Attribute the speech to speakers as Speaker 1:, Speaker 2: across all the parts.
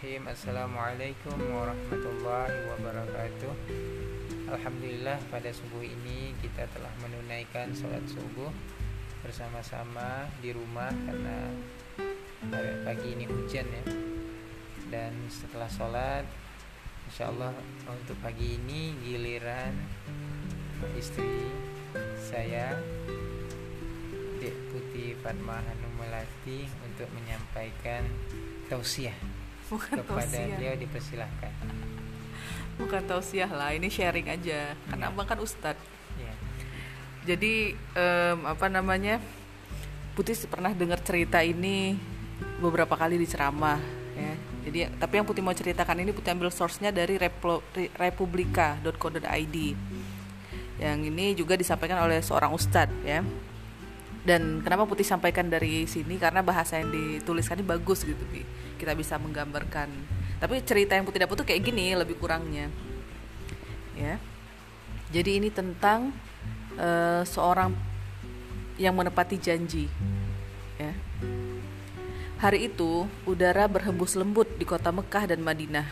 Speaker 1: Bismillahirrahmanirrahim. Assalamualaikum warahmatullahi wabarakatuh. Alhamdulillah pada subuh ini kita telah menunaikan sholat subuh bersama-sama di rumah karena pagi ini hujan ya. Dan setelah sholat Insya Allah untuk pagi ini giliran istri saya Dek Putih Fatma Hanum Melati untuk menyampaikan tausiah
Speaker 2: Bukan
Speaker 1: kepada
Speaker 2: tausiah.
Speaker 1: beliau dipersilahkan.
Speaker 2: Bukan tausiah lah, ini sharing aja. Karena
Speaker 1: Ya.
Speaker 2: abang kan ustadz.
Speaker 1: Ya.
Speaker 2: Jadi em, apa namanya? Putih pernah dengar cerita ini beberapa kali di ceramah ya. Jadi tapi yang Putih mau ceritakan ini Putih ambil source-nya dari republika.co.id. Yang ini juga disampaikan oleh seorang ustadz ya. Dan kenapa Putih sampaikan dari sini karena bahasa yang dituliskan ini bagus gitu, Bi. Kita bisa menggambarkan. Tapi cerita yang Putih dapat tuh kayak gini lebih kurangnya. Ya. Jadi ini tentang eh, seorang yang menepati janji. Ya. Hari itu udara berhembus lembut di kota Mekah dan Madinah.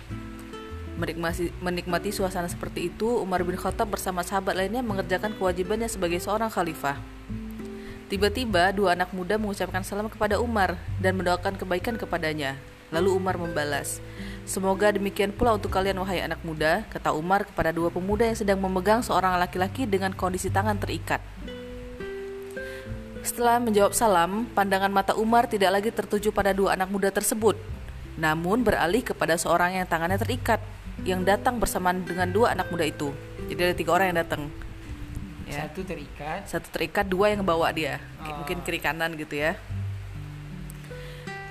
Speaker 2: Menikmati, menikmati suasana seperti itu, Umar bin Khattab bersama sahabat lainnya mengerjakan kewajibannya sebagai seorang khalifah. Tiba-tiba dua anak muda mengucapkan salam kepada Umar dan mendoakan kebaikan kepadanya. Lalu Umar membalas, Semoga demikian pula untuk kalian wahai anak muda, kata Umar kepada dua pemuda yang sedang memegang seorang laki-laki dengan kondisi tangan terikat. Setelah menjawab salam, pandangan mata Umar tidak lagi tertuju pada dua anak muda tersebut, namun beralih kepada seorang yang tangannya terikat, yang datang bersamaan dengan dua anak muda itu. Jadi ada tiga orang yang datang. Ya.
Speaker 1: Satu terikat,
Speaker 2: satu terikat dua yang bawa dia.
Speaker 1: Oh.
Speaker 2: mungkin kiri kanan gitu ya.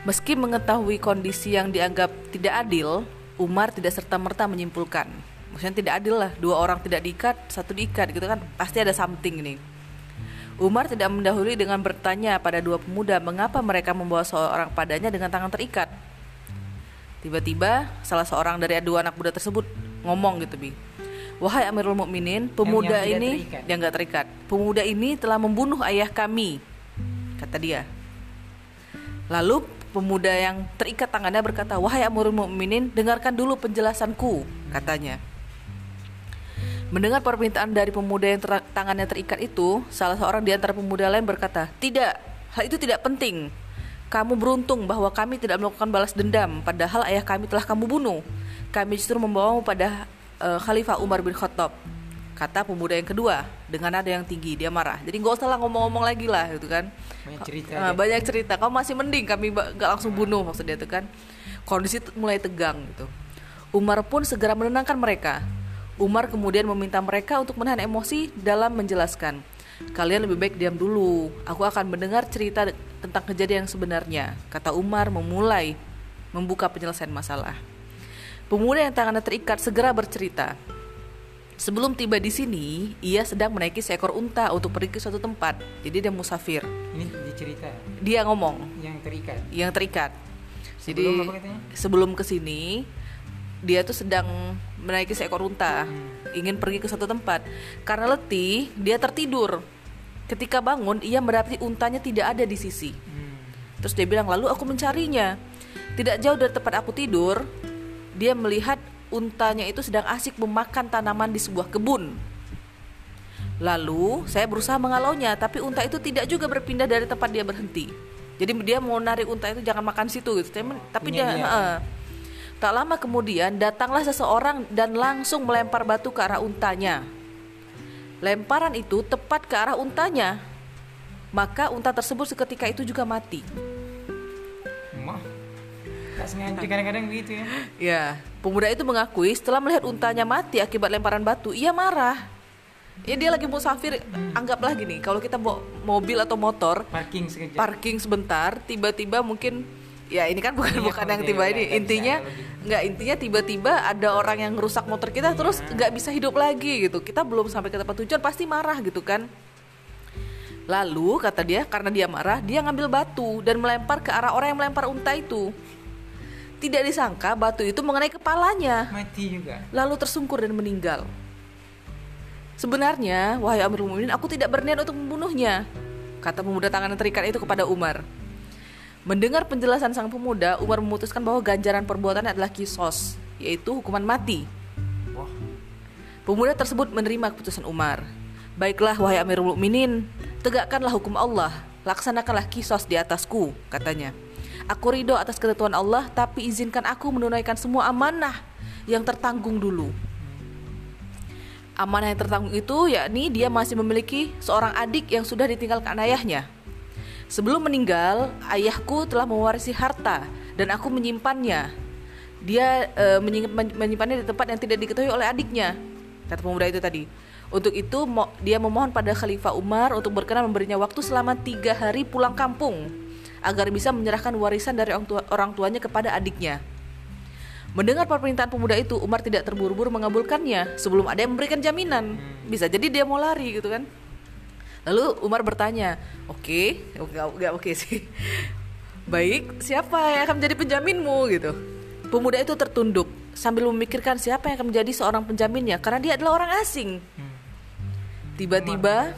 Speaker 2: Meski mengetahui kondisi yang dianggap tidak adil Umar tidak serta merta menyimpulkan. Maksudnya tidak adil lah dua orang tidak diikat satu diikat gitu kan. Pasti ada something nih Umar tidak mendahului dengan bertanya pada dua pemuda mengapa mereka membawa seorang padanya dengan tangan terikat? Tiba-tiba salah seorang dari dua anak muda tersebut ngomong gitu bi Wahai Amirul Mukminin, pemuda
Speaker 1: yang
Speaker 2: ini
Speaker 1: terikat.
Speaker 2: yang nggak terikat. Pemuda ini telah membunuh ayah kami, kata dia. Lalu pemuda yang terikat tangannya berkata, "Wahai Amirul Mukminin, dengarkan dulu penjelasanku," katanya. Mendengar permintaan dari pemuda yang ter- tangannya terikat itu, salah seorang di antara pemuda lain berkata, "Tidak, hal itu tidak penting. Kamu beruntung bahwa kami tidak melakukan balas dendam, padahal ayah kami telah kamu bunuh. Kami justru membawamu pada eh, Khalifah Umar bin Khattab." Kata pemuda yang kedua dengan nada yang tinggi, dia marah. Jadi nggak usah lah ngomong-ngomong lagi lah, gitu kan?
Speaker 1: banyak cerita.
Speaker 2: Ah,
Speaker 1: dia.
Speaker 2: banyak cerita. Kamu masih mending kami nggak langsung bunuh maksudnya itu kan. Kondisi mulai tegang gitu. Umar pun segera menenangkan mereka. Umar kemudian meminta mereka untuk menahan emosi dalam menjelaskan. Kalian lebih baik diam dulu. Aku akan mendengar cerita tentang kejadian yang sebenarnya. Kata Umar memulai membuka penyelesaian masalah. Pemuda yang tangannya terikat segera bercerita. Sebelum tiba di sini, ia sedang menaiki seekor unta untuk pergi ke suatu tempat. Jadi dia musafir
Speaker 1: Ini dicerita
Speaker 2: dia ngomong
Speaker 1: yang terikat.
Speaker 2: yang terikat. Jadi
Speaker 1: Sebelum apa katanya?
Speaker 2: sebelum ke sini dia tuh sedang menaiki seekor unta, ingin pergi ke suatu tempat. Karena letih, dia tertidur. Ketika bangun, ia mendapati untanya tidak ada di sisi.
Speaker 1: Hmm.
Speaker 2: Terus dia bilang, "Lalu aku mencarinya. Tidak jauh dari tempat aku tidur, dia melihat untanya itu sedang asik memakan tanaman di sebuah kebun." Lalu saya berusaha mengalaunya, tapi unta itu tidak juga berpindah dari tempat dia berhenti. Jadi dia mau narik unta itu jangan makan situ gitu. Tapi-
Speaker 1: punya
Speaker 2: dia,
Speaker 1: dia.
Speaker 2: heeh. tak lama kemudian datanglah seseorang dan langsung melempar batu ke arah untanya. Lemparan itu tepat ke arah untanya. Maka unta tersebut seketika itu juga mati.
Speaker 1: Tak sengaja kadang-kadang begitu ya.
Speaker 2: Ya, pemuda itu mengakui setelah melihat untanya mati akibat lemparan batu, ia marah. Ya dia lagi musafir, anggaplah gini, kalau kita bawa mobil atau motor,
Speaker 1: Parking sekejap.
Speaker 2: parking sebentar, tiba-tiba mungkin ya ini kan bukan
Speaker 1: Iya,
Speaker 2: bukan yang
Speaker 1: dia
Speaker 2: tiba
Speaker 1: udah
Speaker 2: ini, intinya nggak intinya tiba-tiba ada orang yang rusak motor kita terus nggak bisa hidup lagi gitu. Kita belum sampai ke tempat tujuan pasti marah gitu kan. Lalu kata dia karena dia marah, dia ngambil batu dan melempar ke arah orang yang melempar unta itu. Tidak disangka batu itu mengenai kepalanya,
Speaker 1: Mati juga.
Speaker 2: lalu tersungkur dan meninggal. Sebenarnya, wahai Amirul Mukminin, aku tidak berniat untuk membunuhnya, kata pemuda tangan terikat itu kepada Umar. Mendengar penjelasan sang pemuda, Umar memutuskan bahwa ganjaran perbuatan adalah kisos, yaitu hukuman mati.
Speaker 1: Wah,
Speaker 2: Pemuda tersebut menerima keputusan Umar. Baiklah wahai Amirul Mukminin, tegakkanlah hukum Allah, laksanakanlah kisos di atasku, katanya. Aku ridho atas ketentuan Allah, tapi izinkan aku menunaikan semua amanah yang tertanggung dulu. Amanah yang tertanggung itu yakni dia masih memiliki seorang adik yang sudah ditinggalkan ayahnya. Sebelum meninggal, ayahku telah mewarisi harta dan aku menyimpannya. Dia men- menyimpannya di tempat yang tidak diketahui oleh adiknya, kata pemuda itu tadi. Untuk itu dia memohon pada Khalifah Umar untuk berkenan memberinya waktu selama tiga hari pulang kampung agar bisa menyerahkan warisan dari orang, tua- orang tuanya kepada adiknya. Mendengar permintaan pemuda itu, Umar tidak terburu-buru mengabulkannya sebelum ada yang memberikan jaminan. Bisa jadi dia mau lari gitu kan. Lalu Umar bertanya, oke, enggak, enggak oke sih. Baik, siapa yang akan menjadi penjaminmu gitu? Pemuda itu tertunduk sambil memikirkan siapa yang akan menjadi seorang penjaminnya karena dia adalah orang asing.
Speaker 1: hmm.
Speaker 2: Tiba-tiba,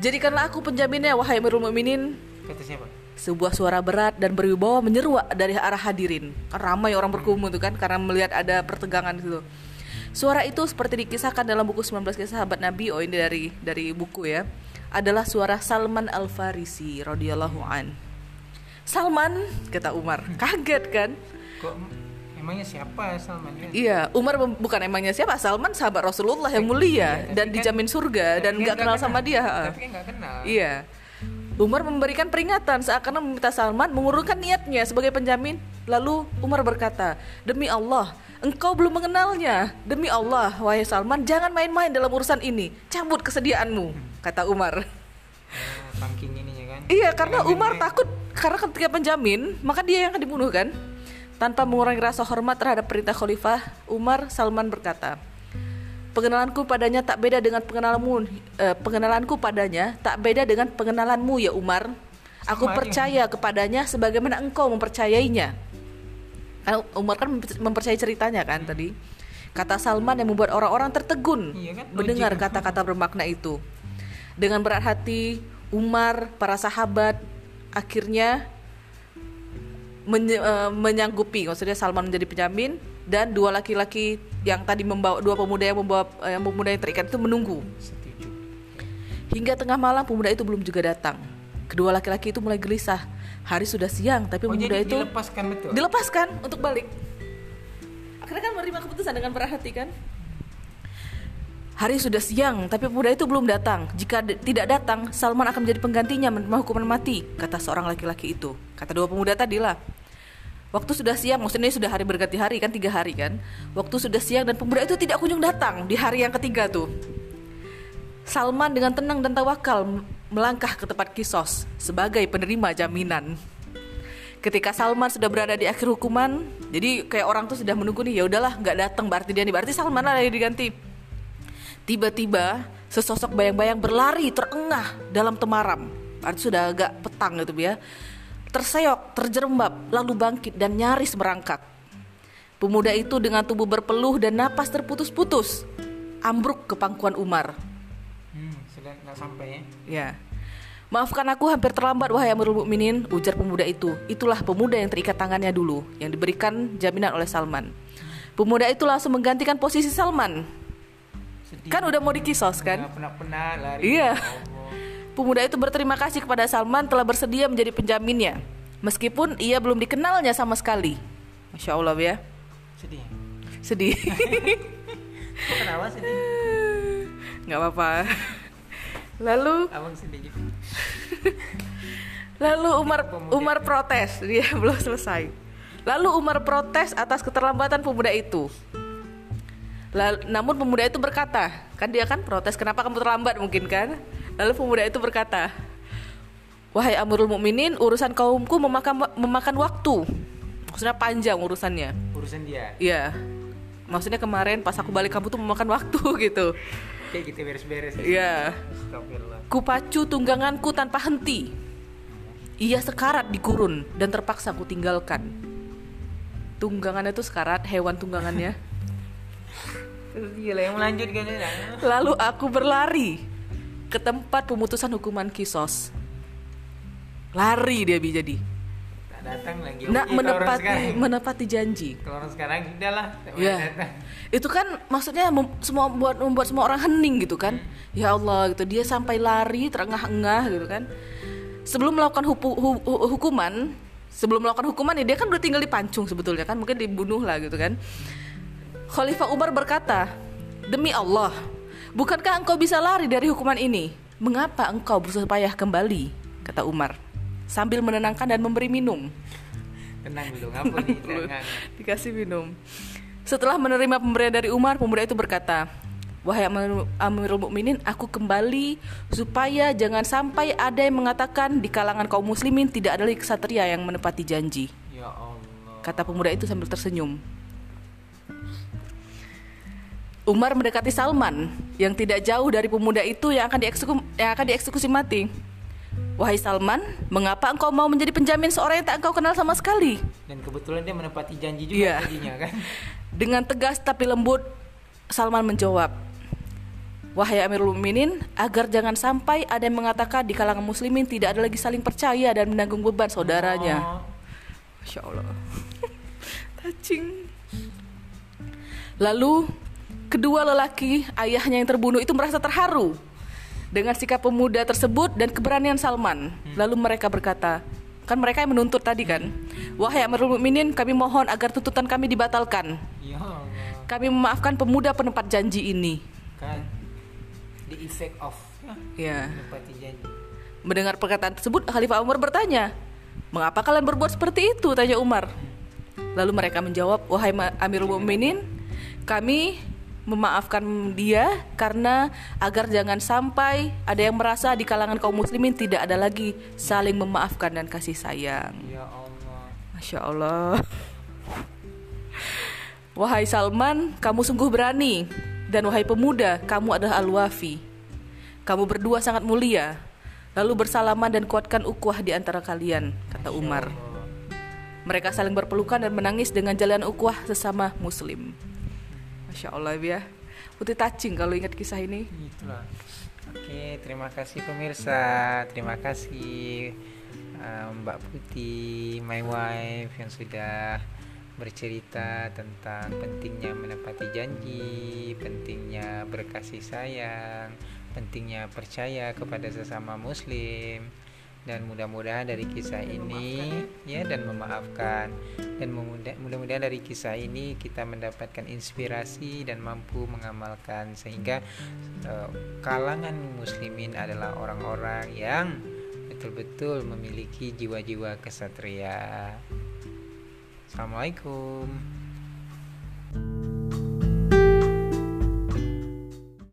Speaker 2: jadikanlah aku penjaminnya wahai Amirul Mukminin.
Speaker 1: kata siapa?
Speaker 2: Sebuah suara berat dan berwibawa menyeru dari arah hadirin. Kan ramai orang berkumpul tuh kan karena melihat ada pertegangan gitu. Suara itu seperti dikisahkan dalam buku 19 kisah sahabat Nabi. Oh ini dari dari buku ya. Adalah suara Salman Al Farisi radhiyallahu an. Salman kata Umar. Kaget kan?
Speaker 1: Kok emangnya siapa Salman kan?
Speaker 2: Iya, Umar bukan emangnya siapa? Salman sahabat Rasulullah yang mulia
Speaker 1: Iya,
Speaker 2: dan
Speaker 1: kan-
Speaker 2: dijamin surga dan
Speaker 1: Tapi
Speaker 2: nggak
Speaker 1: kan
Speaker 2: kenal sama dia.
Speaker 1: Tapi kan nggak kenal.
Speaker 2: Iya. Umar memberikan peringatan seakan meminta Salman mengurungkan niatnya sebagai penjamin. Lalu Umar berkata, "Demi Allah, engkau belum mengenalnya. Demi Allah, wahai Salman, jangan main-main dalam urusan ini. Cabut kesediaanmu," kata Umar.
Speaker 1: Oh, pangking ininya kan?
Speaker 2: Iya, karena Umar takut karena ketika penjamin, maka dia yang akan dibunuh kan? Tanpa mengurangi rasa hormat terhadap perintah khalifah, Umar Salman berkata, Pengenalanku padanya tak beda dengan pengenalanmu. eh, pengenalanku padanya tak beda dengan pengenalanmu ya Umar. Aku
Speaker 1: aja.
Speaker 2: percaya kepadanya sebagaimana engkau mempercayainya. Kan Umar kan memper- mempercayai ceritanya kan tadi. Kata Salman yang membuat orang-orang tertegun
Speaker 1: Iya kan,
Speaker 2: mendengar
Speaker 1: logik.
Speaker 2: kata-kata bermakna itu. Dengan berat hati, Umar, para sahabat akhirnya menye- eh, menyanggupi, maksudnya Salman menjadi penjamin dan dua laki-laki yang tadi membawa dua pemuda yang membawa eh, yang pemuda yang terikat itu menunggu.
Speaker 1: Setuju.
Speaker 2: Hingga tengah malam pemuda itu belum juga datang. Kedua laki-laki itu mulai gelisah. Hari sudah siang, tapi
Speaker 1: Oh
Speaker 2: pemuda itu
Speaker 1: dilepaskan betul?
Speaker 2: dilepaskan untuk balik. Akhirnya kan menerima keputusan dengan berat hati kan? Hari sudah siang, tapi pemuda itu belum datang. Jika tidak datang, Salman akan menjadi penggantinya menerima hukuman mati, kata seorang laki-laki itu. Kata dua pemuda tadi lah. Waktu sudah siang, maksudnya sudah hari berganti hari kan tiga hari kan. Waktu sudah siang dan pemuda itu tidak kunjung datang di hari yang ketiga tuh. Salman dengan tenang dan tawakal melangkah ke tempat kisos sebagai penerima jaminan. Ketika Salman sudah berada di akhir hukuman, jadi kayak orang tuh sudah menunggu nih, ya udahlah nggak datang berarti dia nih, berarti Salman lah yang diganti. Tiba-tiba sesosok bayang-bayang berlari terengah dalam temaram. Berarti sudah agak petang gitu ya. Terseok, terjerembab, lalu bangkit dan nyaris merangkak. Pemuda itu dengan tubuh berpeluh dan napas terputus-putus ambruk ke pangkuan Umar.
Speaker 1: Hmm, sudah nggak sampai ya?
Speaker 2: Ya. Maafkan aku hampir terlambat wahai Amirul Mukminin, ujar pemuda itu. Itulah pemuda yang terikat tangannya dulu, yang diberikan jaminan oleh Salman. Pemuda itu langsung menggantikan posisi Salman.
Speaker 1: Sedih.
Speaker 2: Kan udah mau dikisos kan?
Speaker 1: Pernah-pernah lari.
Speaker 2: Iya.
Speaker 1: Ya.
Speaker 2: Pemuda itu berterima kasih kepada Salman telah bersedia menjadi penjaminnya. Meskipun ia belum dikenalnya sama sekali. Masya Allah ya.
Speaker 1: Sedih.
Speaker 2: Sedih.
Speaker 1: Kok kenapa sedih?
Speaker 2: Nggak apa-apa. Lalu
Speaker 1: Abang sedih.
Speaker 2: Lalu Umar Umar protes, dia belum selesai. Lalu Umar protes atas keterlambatan pemuda itu. Lal- namun pemuda itu berkata, kan dia kan protes, kenapa kamu terlambat mungkin kan? Lalu pemuda itu berkata, wahai Amirul Mukminin, urusan kaumku memakan memakan waktu. Maksudnya panjang urusannya.
Speaker 1: Urusan dia.
Speaker 2: Iya. Maksudnya kemarin pas aku balik kampung tuh memakan waktu gitu.
Speaker 1: Kayak gitu beres-beres.
Speaker 2: Iya.
Speaker 1: Astagfirullah.
Speaker 2: Kupacu tungganganku tanpa henti. Ia sekarat di gurun dan terpaksa ku tinggalkan. Tunggangannya tuh sekarat, hewan tunggangannya.
Speaker 1: Gila yang melanjutkan ya.
Speaker 2: Lalu aku berlari ke tempat pemutusan hukuman kisos. Lari dia bi jadi.
Speaker 1: Tak datang lagi
Speaker 2: nak
Speaker 1: kalau orang
Speaker 2: menepati menepati janji
Speaker 1: kalau orang sekarang udahlah
Speaker 2: Ya.
Speaker 1: datang.
Speaker 2: itu kan maksudnya mem- semua membuat membuat semua orang hening gitu kan ya Allah gitu dia sampai lari terengah-engah gitu kan sebelum melakukan hu- hu- hukuman sebelum melakukan hukuman ya dia kan udah tinggal di pancung sebetulnya kan mungkin dibunuh lah gitu kan Khalifah Umar berkata demi Allah bukankah engkau bisa lari dari hukuman ini? Mengapa engkau berusaha payah kembali? kata Umar sambil menenangkan dan memberi minum.
Speaker 1: Tenang dulu ngapa nih jangan.
Speaker 2: Dikasih minum. Setelah menerima pemberian dari Umar, pemuda itu berkata, "Wahai Amir- Amirul Mukminin, aku kembali supaya jangan sampai ada yang mengatakan di kalangan kaum muslimin tidak ada lagi kesatria yang menepati janji."
Speaker 1: ya Allah.
Speaker 2: Kata pemuda itu sambil tersenyum. Umar mendekati Salman yang tidak jauh dari pemuda itu yang akan dieksekusi, yang akan dieksekusi mati. Wahai Salman, mengapa engkau mau menjadi penjamin seorang yang tak engkau kenal sama sekali?
Speaker 1: dan kebetulan dia menepati janji juga
Speaker 2: Iya.
Speaker 1: tadinya kan
Speaker 2: Dengan tegas tapi lembut, Salman menjawab, Wahai Amirul Mukminin, agar jangan sampai ada yang mengatakan di kalangan muslimin tidak ada lagi saling percaya dan menanggung beban saudaranya.
Speaker 1: Oh,
Speaker 2: Masya Allah. Touching. Lalu kedua lelaki ayahnya yang terbunuh itu merasa terharu dengan sikap pemuda tersebut dan keberanian Salman. Lalu mereka berkata, kan mereka yang menuntut tadi kan, wahai Amirul Mukminin, kami mohon agar tuntutan kami dibatalkan.
Speaker 1: ya Allah
Speaker 2: Kami memaafkan pemuda penepat janji ini.
Speaker 1: kan the effect of ya, menepati janji
Speaker 2: Mendengar perkataan tersebut, Khalifah Umar bertanya, "Mengapa kalian berbuat seperti itu?" tanya Umar. Lalu mereka menjawab, "Wahai Amirul Mukminin, kami memaafkan dia karena agar jangan sampai ada yang merasa di kalangan kaum muslimin tidak ada lagi saling memaafkan dan kasih sayang."
Speaker 1: ya Allah
Speaker 2: Masya Allah. Wahai Salman, kamu sungguh berani. Dan wahai pemuda, kamu adalah Al-Wafi. Kamu berdua sangat mulia. Lalu bersalaman dan kuatkan ukhuwah di antara kalian, kata Umar. Mereka saling berpelukan dan menangis dengan jalan ukhuwah sesama muslim. Masya Allah ya. Putih touching kalau ingat kisah ini.
Speaker 1: Itulah. Oke, terima kasih pemirsa. Terima kasih uh, Mbak Putih, my wife yang sudah bercerita tentang pentingnya menepati janji, pentingnya berkasih sayang, pentingnya percaya kepada sesama muslim dan mudah-mudahan dari kisah ini ya dan memaafkan dan mudah-mudahan dari kisah ini kita mendapatkan inspirasi dan mampu mengamalkan sehingga eh, kalangan muslimin adalah orang-orang yang betul-betul memiliki jiwa-jiwa kesatria. Assalamualaikum.